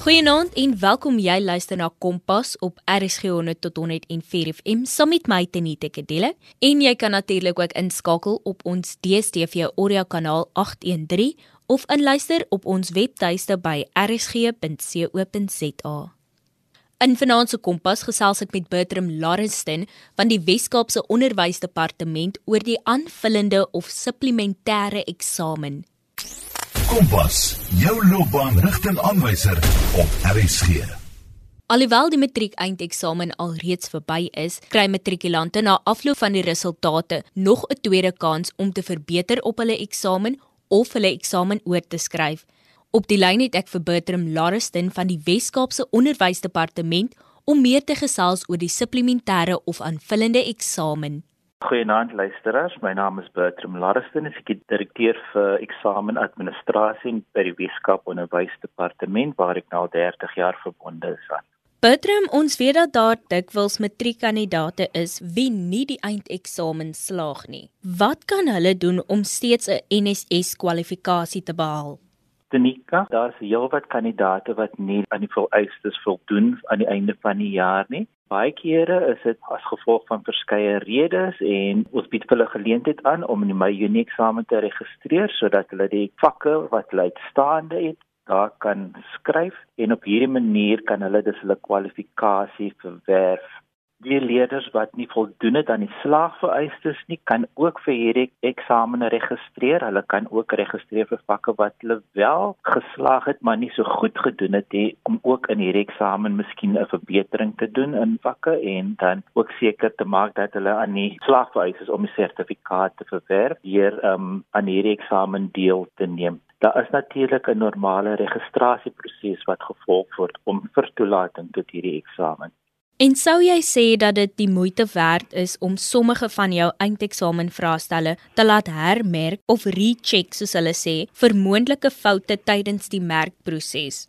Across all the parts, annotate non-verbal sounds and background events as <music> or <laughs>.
Goeienaand en welkom jy luister na Kompas op RSG 100 tot 104 FM saam met my Tenite Kedele en jy kan natuurlik ook inskakel op ons DStv Audio kanaal 813 of inluister op ons webtuiste by rsg.co.za. In Finansie Kompas gesels ek met Bertram Larensten van die Wes-Kaapse Onderwysdepartement oor die aanvullende of supplementêre eksamen. Kompas, jou loopbaanrigtingaanwyser op RSG. Alhoewel die matriek eindeksamen alreeds verby is, kry matrikulante na afloop van die resultate nog 'n tweede kans om te verbeter op hulle eksamen of hulle eksamen oor te skryf. Op die lyn het ek vir Bertram Lareston van die Wes-Kaapse Onderwysdepartement om meer te gesels oor die supplementêre of aanvullende eksamen. Goeienaand luisteraars, my naam is Bertram Larrison, ek is direkteur vir eksamenadministrasie by die Weskaap Onderwysdepartement waar ek nou 30 jaar verbonde is. Bertram, ons weet dat daar dikwels matriekkandidaate is wie nie die eindeksamen slaag nie. Wat kan hulle doen om steeds 'n NSS kwalifikasie te behaal? Tenika, daar's heelwat kandidaate wat nie aan die vereistes voldoen aan die einde van die jaar nie. Baie kere is dit as gevolg van verskeie redes en ons bied hulle geleentheid aan om in die Mei Junie eksamen te registreer sodat hulle die vakke wat hulle uitstaande het daar kan skryf en op hierdie manier kan hulle dus hulle kwalifikasie verwerf die leerders wat nie voldoen het aan die slaagvereistes nie kan ook vir hierdie eksamene registreer. Hulle kan ook registreer vir vakke wat hulle wel geslaag het maar nie so goed gedoen het nie om ook in hierdie eksamen miskien 'n verbetering te doen in vakke en dan ook seker te maak dat hulle aan die slaagvereistes om 'n sertifikaat te verwerf hier um, aan hierdie eksamen deel te neem. Daar is natuurlik 'n normale registrasieproses wat gevolg word om vir toelating tot hierdie eksamen. En sou jy sê dat dit die moeite werd is om sommige van jou eindeksamen vraestelle te laat hermerk of recheck soos hulle sê vir moontlike foute tydens die merkproses?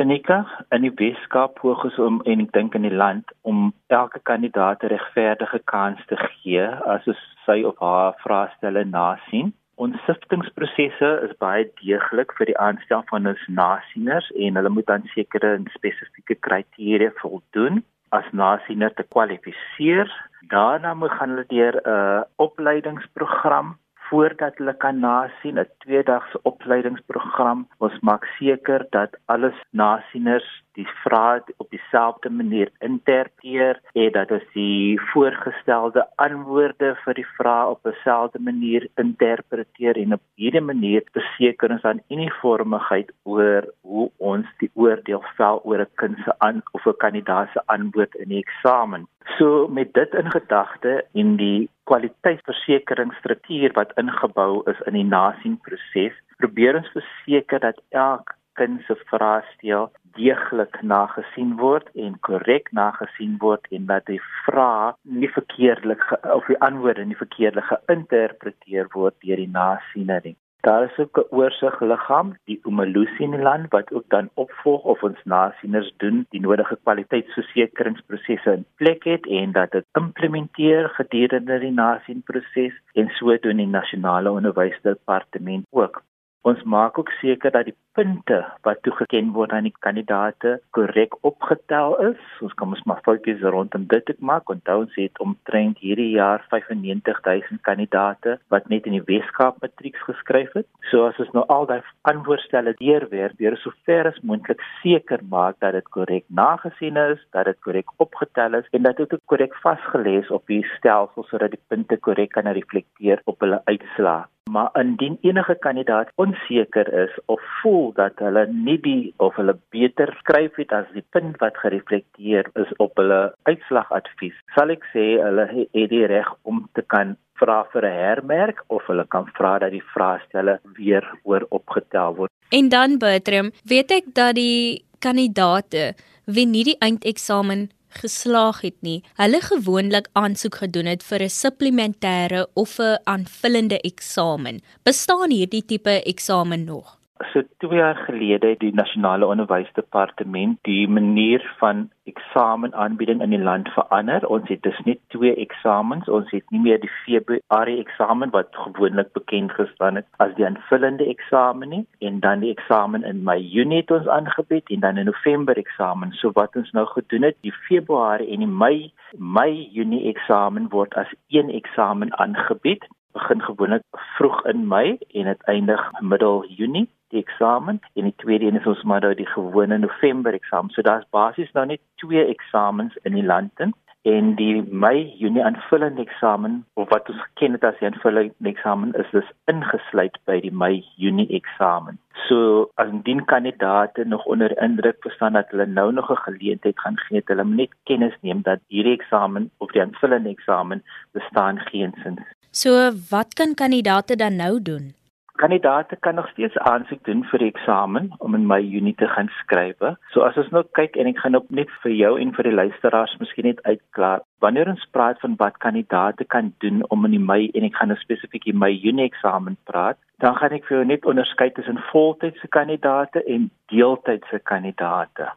Tenika, in die Weskaap hoogges om en ek dink in die land om elke kandidaat 'n regverdige kans te gee as sy of haar vraestelle nasien. Ons siftingprosesse is baie deeglik vir die aanstel van ons nasieners en hulle moet aan sekere spesifieke kriteria voldoen as nasiener te kwalifiseer. Daarna moet gaan hulle deur 'n uh, opleidingsprogram voordat hulle kan nasien 'n tweedagse opleidingsprogram. Ons maak seker dat alles nasieners die vrae op dieselfde manier interpreteer en dat ons die voorgestelde antwoorde vir die vrae op dieselfde manier interpreteer en op hierdie manier beseker ons dan uniformigheid oor hoe ons die oordeel vel oor 'n kind se aan of 'n kandidaat se antwoord in die eksamen. So met dit in gedagte en die kwaliteitsversekeringsstruktuur wat ingebou is in die nasienproses, probeer ons verseker dat elke kind se vraestel deeglik nagesien word en korrek nagesien word en dat die vrae nie verkeerdelik of die antwoorde nie verkeerdelik geïnterpreteer word deur die nasiener nie. Daar is ook 'n oorsigliggaam, die Umalusi in die land wat ook dan opvolg of ons nasieners doen die nodige kwaliteitsversekeringsprosesse in plek het en dat dit implementeer gedurende die nasienproses en so doen die nasionale onderwysdepartement ook. Ons maak ook seker dat die punte wat toegeken word aan die kandidaate korrek opgetel is. Ons kan ons maar fokus rondom dit ek maak. Onthou ons het omtrent hierdie jaar 95000 kandidaate wat net in die Weskaap matrieks geskryf het. So as ons nou al daai antwoordstelle deurwerk, deur so ver as moontlik seker maak dat dit korrek nagesien is, dat dit korrek opgetel is en dat dit ook korrek vasgelê is op die stelsel sodat die punte korrek kan reflekteer op hulle uitslae maar indien enige kandidaat onseker is of voel dat hulle nie die of hulle beter skryf het as die punt wat gereflekteer is op hulle uitslagadvies sal ek sê hulle het die reg om te kan vra vir 'n hermerk of hulle kan vra dat die vraestelle weer oor opgetel word. En dan Bertram weet ek dat die kandidaate wie nie die eindeksamen geslaag het nie, hulle gewoonlik aansoek gedoen het vir 'n supplementêre of 'n aanvullende eksamen. Bestaan hierdie tipe eksamen nog? So 2 jaar gelede het die nasionale onderwysdepartement die manier van eksamenaanbieding in die land verander. Ons het dus nie twee eksamens, ons het nie meer die Februarie eksamen wat gewoonlik bekend gestaan het as die aanvullende eksamen nie en dan die eksamen in Mei, Junie het ons aangebied en dan 'n November eksamen. So wat ons nou gedoen het, die Februarie en die Mei, Mei, Junie eksamen word as een eksamen aangebied begin gewoonlik vroeg in Mei en dit eindig middel Junie die eksamen en die tweede een is ons maar nou die gewone November eksamen. So daar's basies nou net twee eksamens in die land in en die Mei Junie aanvullende eksamen of wat ons ken dit as die aanvullende eksamen is dus ingesluit by die Mei Junie eksamen. So as indien kandidaate nog onder indruk verstaan dat hulle nou nog 'n geleentheid gaan gee, hulle moet net kennis neem dat hierdie eksamen of die aanvullende eksamen bestaan geensins. So wat kan kandidaate dan nou doen? Kandidaate kan nog steeds aansoek doen vir die eksamen om in Mei Junie te gaan skryf. So as ons nou kyk en ek gaan op net vir jou en vir die luisteraars miskien net uitklaar. Wanneer ons praat van wat kandidaate kan doen om in die Mei en ek gaan nou spesifiek die Mei Junie eksamen praat, dan gaan ek vir jou net onderskei tussen voltydse kandidaate en deeltydse kandidaate.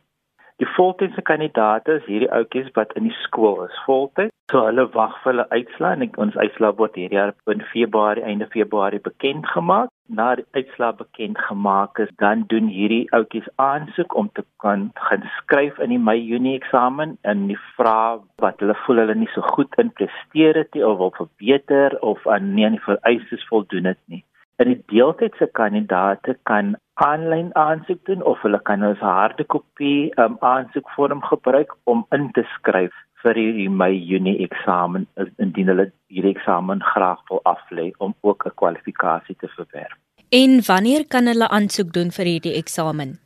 Die voltydse kandidaate is hierdie ouetjies wat in die skool is voltyd. So hulle wag vir hulle uitslae en ons uitslae word hierdie jaar in Februarie einde Februarie bekend gemaak. Na die uitslae bekend gemaak is, dan doen hierdie ouetjies aansoek om te kan gaan skryf in die Mei Junie eksamen en die vrae wat hulle voel hulle nie so goed in presteer het nie of wil verbeter of aan nie aan die vereistes voldoen het nie. En die deeltydse kandidaate kan aanlyn aansoek doen of hulle kan 'n harde kopie um, aansoekvorm gebruik om in te skryf vir die Mei Junie eksamen indien hulle hierdie eksamen graag wil aflê om ook 'n kwalifikasie te verwerf. En wanneer kan hulle aansoek doen vir hierdie eksamen?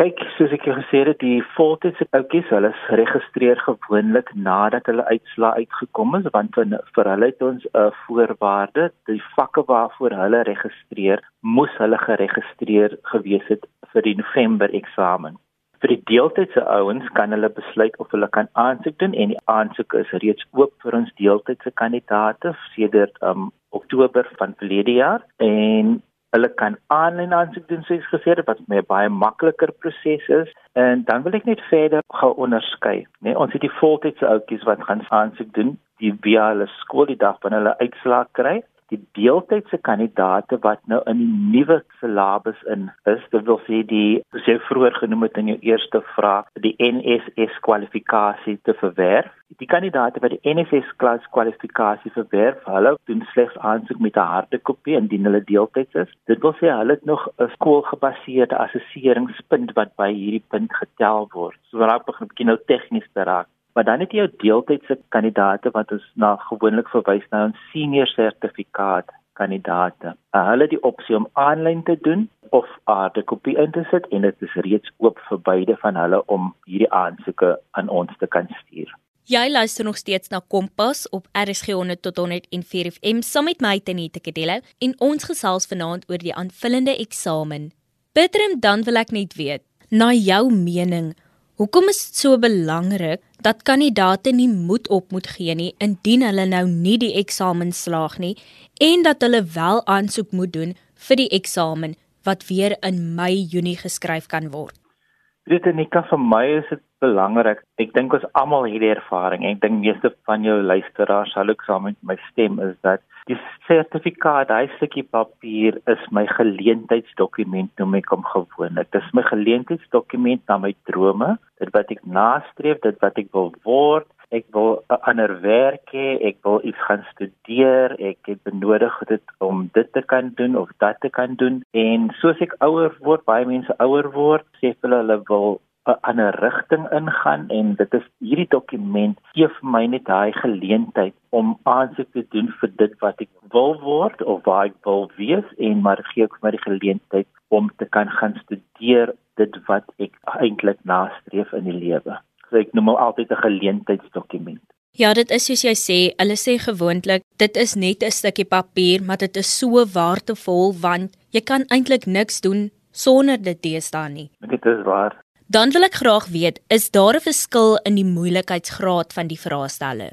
Kyk, soos ek gesê het, die voltydse ouppies, hulle is geregistreer gewoonlik nadat hulle uitslaa uitgekom is, want vir, vir hulle het ons 'n uh, voorwaarde, die vakke waarvoor hulle registreer, moes hulle geregistreer gewees het vir die November eksamen. Vir die deeltydse ouens kan hulle besluit of hulle kan aansoek doen en die aansoek is reeds oop vir ons deeltydse kandidaate sedert um Oktober van verlede jaar en hulle kan aanlyn aansoek doen soos gesê het wat 'n baie makliker proses is. En dan wil ek net verder gou onderskei nee, ons het die voltydse ouetjies wat gaan aansoek doen die via hulle skool die dag wanneer hulle uitslaag kry die deeltydse kandidaate wat nou in die nuwe syllabus in is, dit wil sê die jy vroeër genoem het in jou eerste vraag, die NSS kwalifikasie te verwerf. Die kandidaate wat die NSS klas kwalifikasie verwerf, hulle doen slegs aansoek met 'n harde kopie indien hulle deeltyds is. Dit wil sê hulle het nog 'n skoolgebaseerde assesseringspunt wat by hierdie punt getel word. So raak begin nou tegnies te raak. Maar dan het jy jou deeltydse kandidaate wat ons na gewoonlik verwys na 'n senior sertifikaat kandidaate. Uh, hulle het die opsie om aanlyn te doen of harde kopie in te sit en dit is reeds oop vir beide van hulle om hierdie aansoeke aan ons te kan stuur. Jy luister nog steeds na Kompas op RSG 100 tot 104 FM saam met my Tenita Kedelo en ons gesels vanaand oor die aanvullende eksamen. Petrum, dan wil ek net weet, na jou mening, Hoekom is dit so belangrik dat kandidaate nie moed op moet gee nie indien hulle nou nie die eksamen slaag nie en dat hulle wel aansoek moet doen vir die eksamen wat weer in Mei Junie geskryf kan word? Dit is kan vir my is dit belangrik. Ek dink ons almal hierdie ervaring. Ek dink meeste van jou luisteraars sal ook saam met my stem is dat Die sertifikaat, daai stukkie papier is my geleentheidsdokument noem ek hom gewoonlik. Dit is my geleentheidsdokument na my drome, dit wat ek nastreef, dit wat ek wil word. Ek wil 'n ander werk hê, ek wil iets gaan studeer, ek het benodig dit om dit te kan doen of dat te kan doen. En soos ek ouer word, baie mense ouer word, sê hulle hulle wil 'n ander rigting ingaan en dit is hierdie dokument gee vir my net daai geleentheid om aansoek te doen vir dit wat ek wil word of waar ek wil wees en maar gee ook vir my die geleentheid om te kan gaan studeer dit wat ek eintlik nastreef in die lewe. So ek noem dit altyd 'n geleentheidsdokument. Ja, dit is soos jy sê, hulle sê gewoonlik dit is net 'n stukkie papier, maar dit is so waardevol want jy kan eintlik niks doen sonder dit deesdae nie. Dit is waar. Dan wil ek graag weet, is daar 'n verskil in die moeilikheidsgraad van die vraestelle?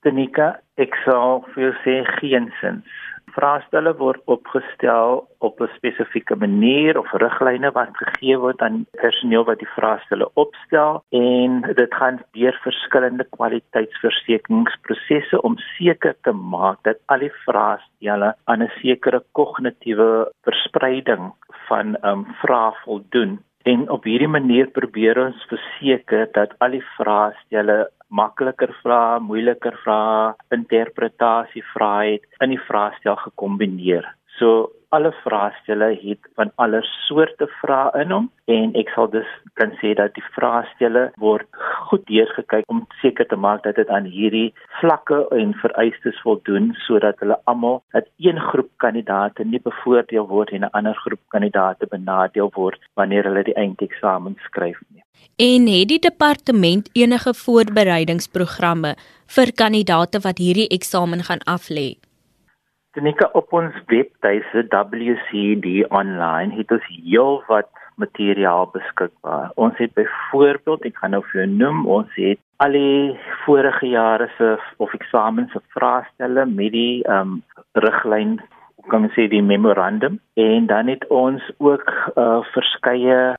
Tenika, ek sou vir jou sê geensins. vraestelle word opgestel op 'n spesifieke manier of riglyne wat gegee word aan personeel wat die vraestelle opstel en dit gaan deur verskillende kwaliteitsversekeringsprosesse om seker te maak dat al die vraestelle aan 'n sekere kognitiewe verspreiding van ehm um, vrae voldoen. En op hierdie manier probeer ons verseker dat al die vraestelle makliker vrae, moeiliker vrae, interpretasie vrae het in die vraestel gekombineer. So alle vraestelle het van alle soorte vrae in hom en ek sal dus kan sê dat die vraestelle word goed deurgekyk om seker te maak dat dit aan hierdie vlakke en vereistes voldoen sodat hulle almal dat een groep kandidate nie bevoordeel word en 'n ander groep kandidate benadeel word wanneer hulle die eindeksamen skryf nie. En het die departement enige voorbereidingsprogramme vir kandidate wat hierdie eksamen gaan aflê? Tenika op ons webtuise WCD online het ons heelwat materiaal beskikbaar. Ons het byvoorbeeld, ek gaan nou vir jou noem, ons het al die vorige jare se of eksamens se vraestelle met die ehm um, riglyn kan mens sê die memorandum en dan het ons ook uh, verskeie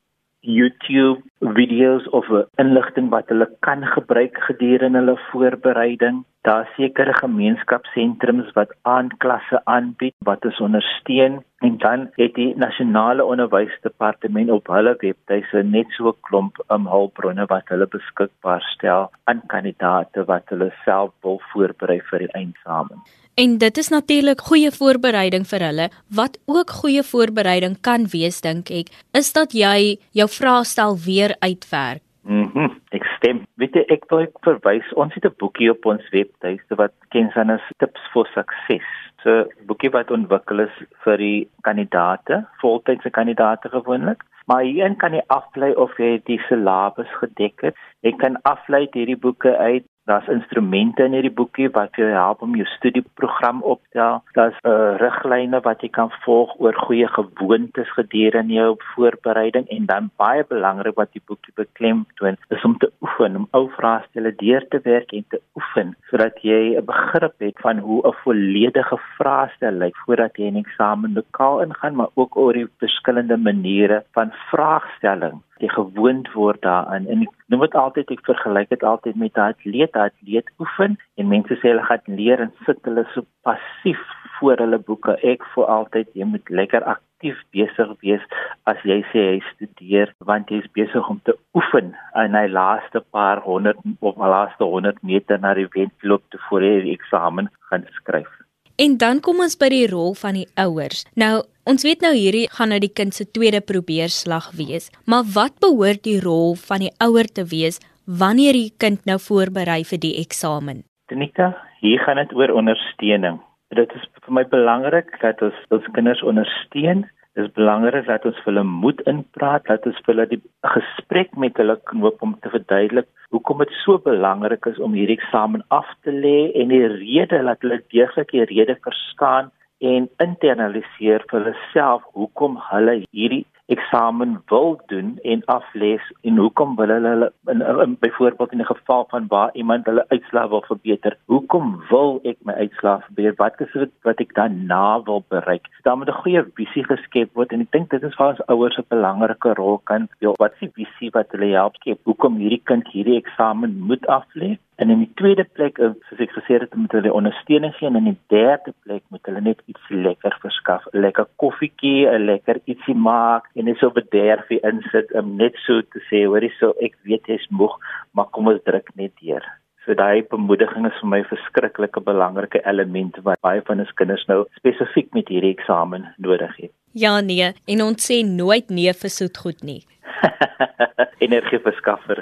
YouTube video's of inligting wat hulle kan gebruik gedurende hulle voorbereiding. Daar sekere gemeenskapsentrums wat aanklasse aanbied wat ons ondersteun en dan het die nasionale onderwysdepartement op hulle webtuise net so 'n klomp um, hulpbronne wat hulle beskikbaar stel aan kandidaate wat hulle self wil voorberei vir die eindeksamen. En dit is natuurlik goeie voorbereiding vir hulle. Wat ook goeie voorbereiding kan wees, dink ek, is dat jy jou vraestel weer uitwerk. Mhm. Mm ek stem. Weet jy, ek wil verwys, ons het 'n boekie op ons webtuiste wat kensan as tips vir sukses. So 'n boekie wat ontwikkel is vir die kandidate, voltydse kandidate gewoonlik. Maar hierin kan jy aflei of jy die syllabus gedek het. Jy kan aflei hierdie boeke uit Daar's instrumente in hierdie boekie wat jou help om jou studieprogram op te stel. Daar's 'n uh, riglyne wat jy kan volg oor goeie gewoontes gedurende jou voorbereiding en dan baie belangrik wat die boekie beklemtoon is om te oefen, om ou vraestelle deur te werk en te oefen sodat jy 'n begrip het van hoe 'n volledige vraestel lyk voordat jy die eksamen lokaal ingaan, maar ook oor die verskillende maniere van vraagstelling jy gewoond word daaraan en ek noem dit altyd ek vergelyk dit altyd met 'n atleet, 'n atleet oefen en mense sê hulle gaan leer en sit hulle so passief voor hulle boeke. Ek voel altyd jy moet lekker aktief besig wees as jy sê jy studeer want jy is besig om te oefen in hy laaste paar 100 of laaste 100 meter na die wedloop te voor jy die eksamen gaan skryf. En dan kom ons by die rol van die ouers. Nou, ons weet nou hierdie gaan nou die kind se tweede probeerslag wees, maar wat behoort die rol van die ouer te wees wanneer die kind nou voorberei vir die eksamen? Tenika, hier gaan dit oor ondersteuning. Dit is vir my belangrik dat ons ons kinders ondersteun Dit is belangrik dat ons vir hulle moed inpraat, dat ons vir hulle die gesprek met hulle knoop om te verduidelik hoekom dit so belangrik is om hierdie eksamen af te lê en die rede dat hulle deeglik die rede verstaan en internaliseer vir hulle self hoekom hulle hierdie eksamen wil doen en aflees en hoekom wil hulle hulle in, in, in byvoorbeeld in 'n geval van waar iemand hulle uitslae wil verbeter hoekom wil ek my uitslae verbeter? Wat is dit wat ek dan na wil bereik? Dan moet 'n goeie visie geskep word en ek dink dit is vir ons ouers 'n belangrike rol kan speel. Wat is die visie wat hulle help skep? Hoekom hierdie kind hierdie eksamen moet aflê En in die tweede plek, eh, soos ek gesê het, moet hulle ondersteuning gee en in die derde plek moet hulle net iets lekker verskaf, 'n lekker koffietjie, 'n lekker ietsie maak en net so bederfie insit om net so te sê, hoorie so, ek weet jy's moeg, maar kom ons druk net deur. So daai bemoediging is vir my 'n verskriklike belangrike element wat baie van ons kinders nou spesifiek met hierdie eksamen nodig het. Ja nee, en ons sê nooit nee vir soetgoed nie. <laughs> Energieverskaffer.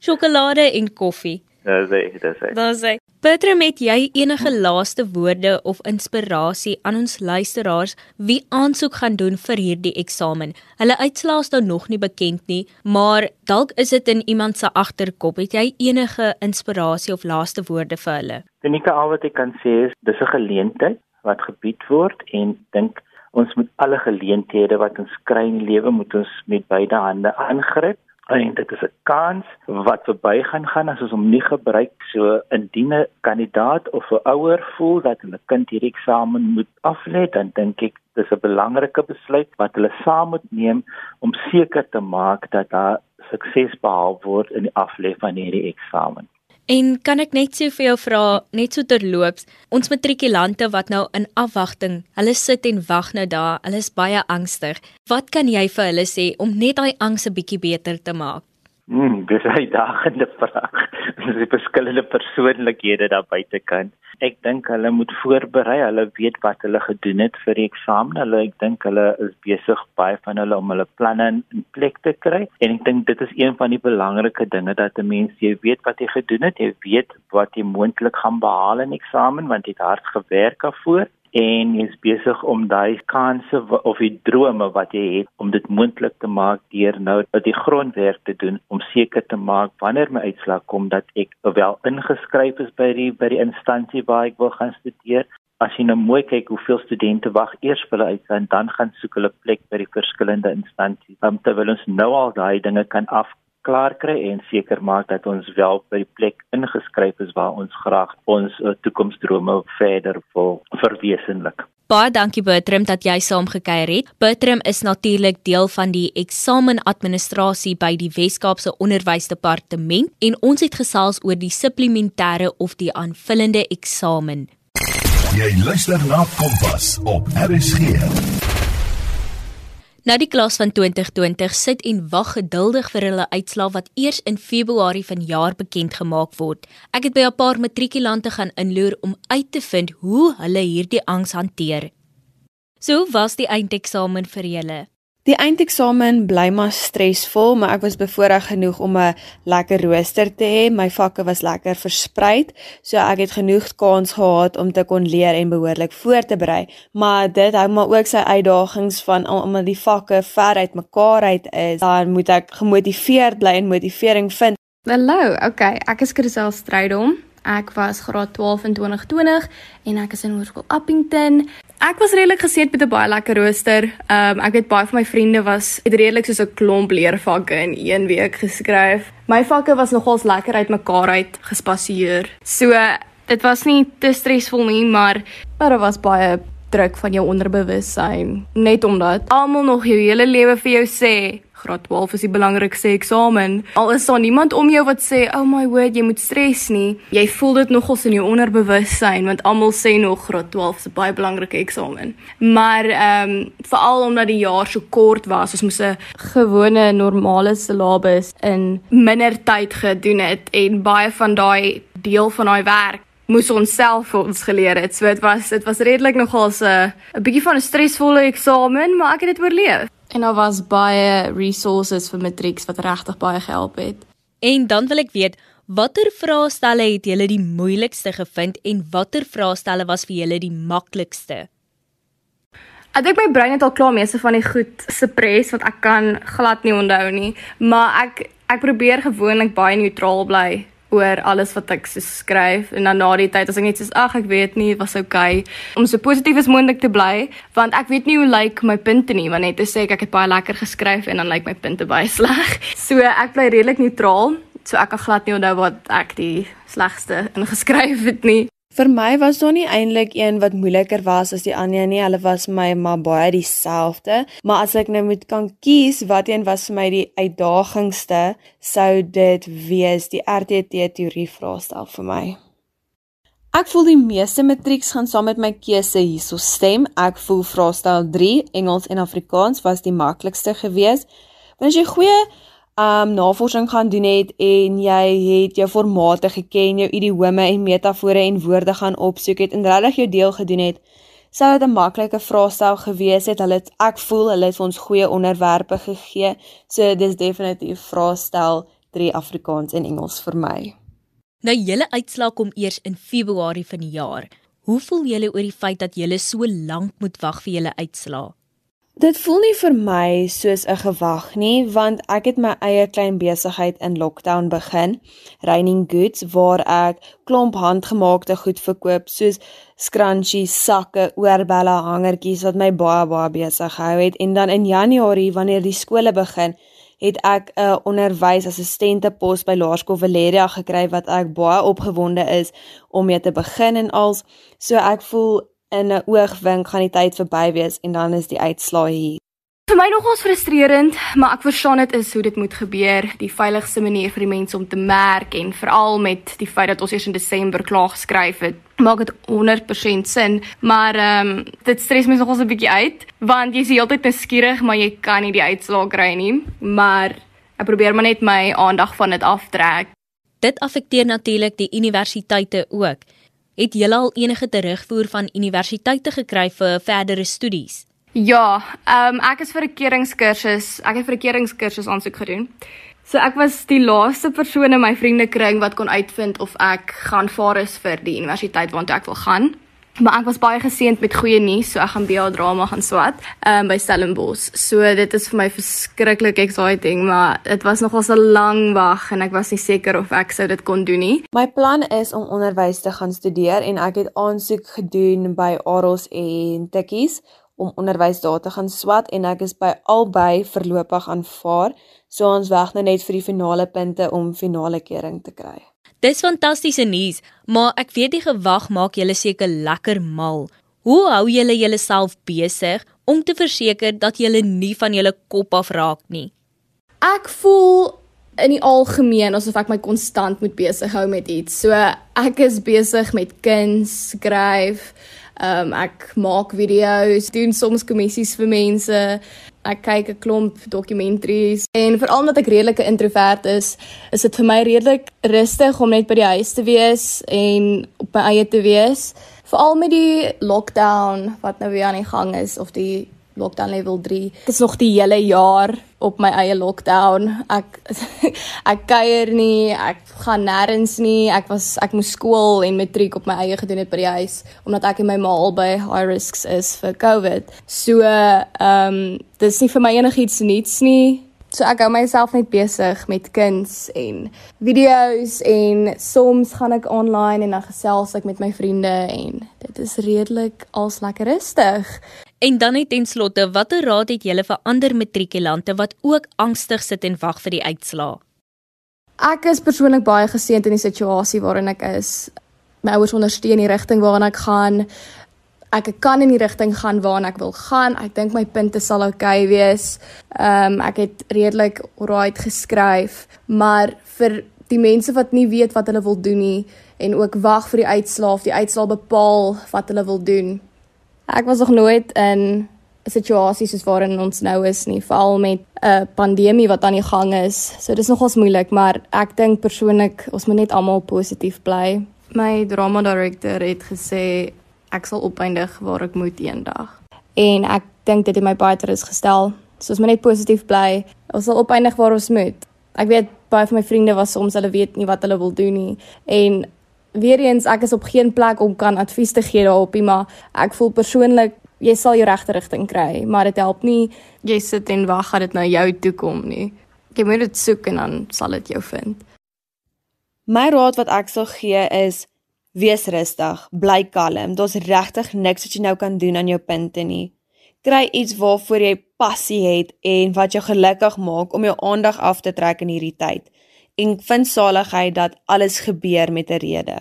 Sjokolade en koffie. Dis hy, dis hy. Dis hy. Petra, met jy enige laaste woorde of inspirasie aan ons luisteraars wie aansoek gaan doen vir hierdie eksamen? Hulle uitslae is nou nog nie bekend nie, maar dalk is dit in iemand se agterkop. Het jy enige inspirasie of laaste woorde vir hulle? Tenika, al wat ek kan sê is dis 'n geleentheid wat gebied word en dink ons moet alle geleenthede wat ons kry in die lewe moet ons met beide hande aangryp en dit is 'n kans wat verbygaan gaan as ons hom nie gebruik so indien 'n kandidaat of 'n ouer voel dat hulle kind hierdie eksamen moet aflê dan dink ek dis 'n belangrike besluit wat hulle saam moet neem om seker te maak dat daar sukses behaal word in die aflê van hierdie eksamen. En kan ek net so vir jou vra, net so terloops, ons matrikulante wat nou in afwagting, hulle sit en wag nou daar, hulle is baie angstig. Wat kan jy vir hulle sê om net daai angs 'n bietjie beter te maak? Hmm, dis <laughs> 'n uitdagende vraag. <laughs> Dis die verskillende persoonlikhede daar buitekant. Ek dink hulle moet voorberei. Hulle weet wat hulle gedoen het vir die eksamen. Hulle ek dink hulle is besig baie van hulle om hulle planne in plek te kry. En ek dink dit is een van die belangrike dinge dat 'n mens jy weet wat jy gedoen het. Jy weet wat jy moontlik gaan behaal in eksamen want jy het hard gewerk daarvoor en jy is besig om daai kanse of die drome wat jy het om dit moontlik te maak deur nou die grondwerk te doen om seker te maak wanneer my uitslag kom dat ek wel ingeskryf is by die by die instansie waar ek wil gaan studeer. As jy nou mooi kyk hoeveel studente wag eers vir hulle uit en dan gaan soek hulle plek by die verskillende instansies um, terwyl ons nou al daai dinge kan af klaar kry en seker maak dat ons wel by die plek ingeskryf is waar ons graag ons uh, toekomsdrome verder wil verwesenlik. Baie dankie Bertram dat jy saamgekuier het. Bertram is natuurlik deel van die eksamenadministrasie by die Wes-Kaapse Onderwysdepartement en ons het gesels oor die supplementêre of die aanvullende eksamen. Jy luister na Kompas op RSG. Nou die klas van 2020 sit en wag geduldig vir hulle uitslae wat eers in Februarie vanjaar bekend gemaak word. Ek het by 'n paar matrikulante gaan inloer om uit te vind hoe hulle hierdie angs hanteer. So was die eindeksamen vir julle. Die eindeksamen bly maar stresvol, maar ek was bevoorreg genoeg om 'n lekker rooster te hê. My vakke was lekker versprei, so ek het genoeg kans gehad om te kon leer en behoorlik voor te berei. Maar dit hou maar ook sy uitdagings van omdat die vakke ver uit mekaar uit is. Dan moet ek gemotiveerd bly en motivering vind. Hallo, okay, ek is Christel Strydom. Ek was graad 12 in 2020 en ek is in Hoërskool Appington. Ek was redelik geseed met 'n baie lekker rooster. Um, ek weet baie van my vriende was het redelik soos 'n klomp leervakke in een week geskryf. My vakke was nogals lekker uitmekaar uit gespasieer. So dit was nie te stresvol nie, maar maar dit was baie druk van jou onderbewussyn net omdat almal nog jou hele lewe vir jou sê graad 12 is die belangrikste eksamen. Al is daar niemand om jou wat sê, "Oh my word, jy moet stres nie." Jy voel dit nogals in jou onderbewussyn want almal sê nog graad 12 is 'n baie belangrike eksamen. Maar ehm um, veral omdat die jaar so kort was, ons moes 'n gewone normale syllabus in minder tyd gedoen het en baie van daai deel van daai werk moes ons self vir ons geleer het. So dit was dit was redelik nogal 'n 'n bietjie van 'n stresvolle eksamen, maar ek het dit oorleef. En daar was baie resources vir matrieks wat regtig baie gehelp het. En dan wil ek weet, watter vraestelle het julle die moeilikste gevind en watter vraestelle was vir julle die maklikste? Ek dink my brein het al klaar meeste van die goed suppress wat ek kan glad nie onthou nie, maar ek ek probeer gewoonlik baie neutraal bly oor alles wat ek skryf. En dan na die tyd as ek net sê ag ek weet nie was okay. Om so positief as moontlik te bly want ek weet nie hoe lyk like my punte nie want net te sê ek, ek het baie lekker geskryf en dan lyk like my punte baie <laughs> sleg. So ek bly redelik neutraal so ek kan glad nie onthou wat ek die slegste ingeskryf het nie Vir my was daar nie eintlik een wat moeiliker was as die ander nie. Hulle was my maar baie dieselfde. Maar as ek nou moet kan kies wat een was vir my die uitdagingste, sou dit wees die RTT teorie vraestel vir my. Ek voel die meeste matrieks gaan saam met my keuse hierso stem. Ek voel vraestel 3 Engels en Afrikaans was die maklikste geweest. Want as jy goeie um navorsing gaan doen het en jy het jou formate geken, jou idiome en metafore en woorde gaan opsoek het en regtig jou deel gedoen het, sou dit 'n maklike vraestel gewees het. Hulle het ek voel hulle het vir ons goeie onderwerpe gegee. So dis definitief vraestel 3 Afrikaans en Engels vir my. Nou julle uitslaag kom eers in Februarie van die jaar. Hoe voel julle oor die feit dat julle so lank moet wag vir julle uitslaag? Dit voel nie vir my soos 'n gewag nie, want ek het my eie klein besigheid in lockdown begin, Raining Goods, waar ek klomp handgemaakte goed verkoop soos scrunchies, sakke, oorbelle, hangertjies wat my baie baie besig gehou het. En dan in Januarie wanneer die skole begin, het ek 'n onderwysassistente pos by Laerskool Valeria gekry wat ek baie opgewonde is om mee te begin en als. So ek voel in 'n oogwink gaan die tyd verby wees en dan is die uitslae hier. Vir my nogals frustrerend, maar ek verstaan dit is hoe dit moet gebeur, die veiligste manier vir die mense om te merk en veral met die feit dat ons eers in Desember klaar geskryf het, maak dit 100% sin, maar ehm um, dit stres my nogals 'n bietjie uit, want jy is heeltyd nuuskierig, maar jy kan nie die uitslae kry nie, maar ek probeer maar net my aandag van dit aftrek. Dit affekteer natuurlik die universiteite ook. Het julle al enige terugvoer van universiteite gekry vir verdere studies? Ja, ehm um, ek is vir 'n keringskursus. Ek het vir 'n keringskursus aansoek gedoen. So ek was die laaste persoon in my vriendekring wat kon uitvind of ek gaan vaar is vir die universiteit waartoe ek wil gaan. Maar ek was baie geseënd met goeie nuus, so ek gaan BA drama gaan swat ehm um, by Stellenbosch. So dit is vir my verskriklik exciting, maar dit was nogal 'n lang wag en ek was nie seker of ek sou dit kon doen nie. My plan is om onderwys te gaan studeer en ek het aansoek gedoen by Aros en Tikkies om onderwys daar te gaan swat en ek is by albei verlopig aanvaar. So ons wag nou net vir die finale punte om finale kering te kry. Dis fantastiese nuus, maar ek weet die gewag maak julle seker lekker mal. Hoe hou julle julleself besig om te verseker dat julle nie van julle kop af raak nie? Ek voel in die algemeen asof ek my konstant moet besig hou met iets. So ek is besig met kuns skryf. Ehm um, ek maak video's, doen soms kommissies vir mense. Ek kyk 'n klomp dokumentaries en veral omdat ek redelike introvert is, is dit vir my redelik rustig om net by die huis te wees en op my eie te wees. Veral met die lockdown wat nou weer aan die gang is of die lockdown level 3. Ek is nog die hele jaar op my eie lockdown. Ek <laughs> ek kuier nie, ek gaan nêrens nie. Ek was ek moes skool en matriek op my eie gedoen het by die huis omdat ek en my ma albei high risks is vir COVID. So ehm um, dis nie vir my enigiets niets nie. So ek hou myself net besig met kuns en video's en soms gaan ek online en dan gesels ek met my vriende en dit is redelik als lekker rustig. En dan net ten slotte, watter raad het julle vir ander matrikulante wat ook angstig sit en wag vir die uitslae? Ek is persoonlik baie geseënd in die situasie waarin ek is. My ouers ondersteun die rigting waarna ek gaan. Ek kan in die rigting gaan waarna ek wil gaan. Ek dink my punte sal oukei okay wees. Ehm um, ek het redelik alright geskryf, maar vir die mense wat nie weet wat hulle wil doen nie en ook wag vir die uitslae of die uitslae bepaal wat hulle wil doen. Ek was nog nooit in 'n situasie soos waarin ons nou is nie, veral met 'n pandemie wat aan die gang is. So dis nogals moeilik, maar ek dink persoonlik ons moet net almal positief bly. My drama director het gesê ek sal opeindig waar ek moet eendag. En ek dink dit het my baie ter is gestel. So ons moet net positief bly. Ons sal opeindig waar ons moet. Ek weet baie van my vriende was soms hulle weet nie wat hulle wil doen nie en weer eens ek is op geen plek om kan advies te gee daarop nie, maar ek voel persoonlik jy sal jou regte rigting kry, maar dit help nie jy sit en wag dat dit na jou toe kom nie. Jy moet dit soek en dan sal dit jou vind. My raad wat ek sal gee is wees rustig, bly kalm. Daar's regtig niks wat jy nou kan doen aan jou punte nie. Kry iets waarvoor jy passie het en wat jou gelukkig maak om jou aandag af te trek in hierdie tyd en vind saligheid dat alles gebeur met 'n rede.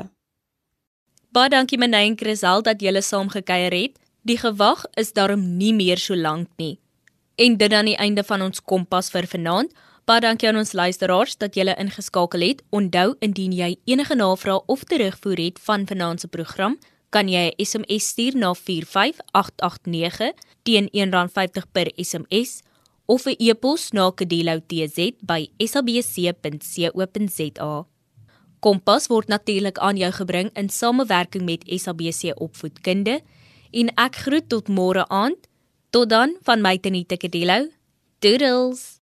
Baie dankie Menay en Chrisel dat julle saam gekuier het. Die gewag is daarom nie meer so lank nie. En dit dan die einde van ons kompas vir vanaand. Baie dankie aan ons luisteraars dat julle ingeskakel het. Onthou indien jy enige navrae of terugvoer het van vanaand se program, kan jy 'n SMS stuur na 45889 teen R1.50 per SMS of 'n e-pos na kedeloutz@sabc.co.za. Kompas word natuurlik aan jou gebring in samewerking met SABC Opvoedkunde en ek groet tot môre aand. Tot dan van my Tenita Kedelo. Doodles.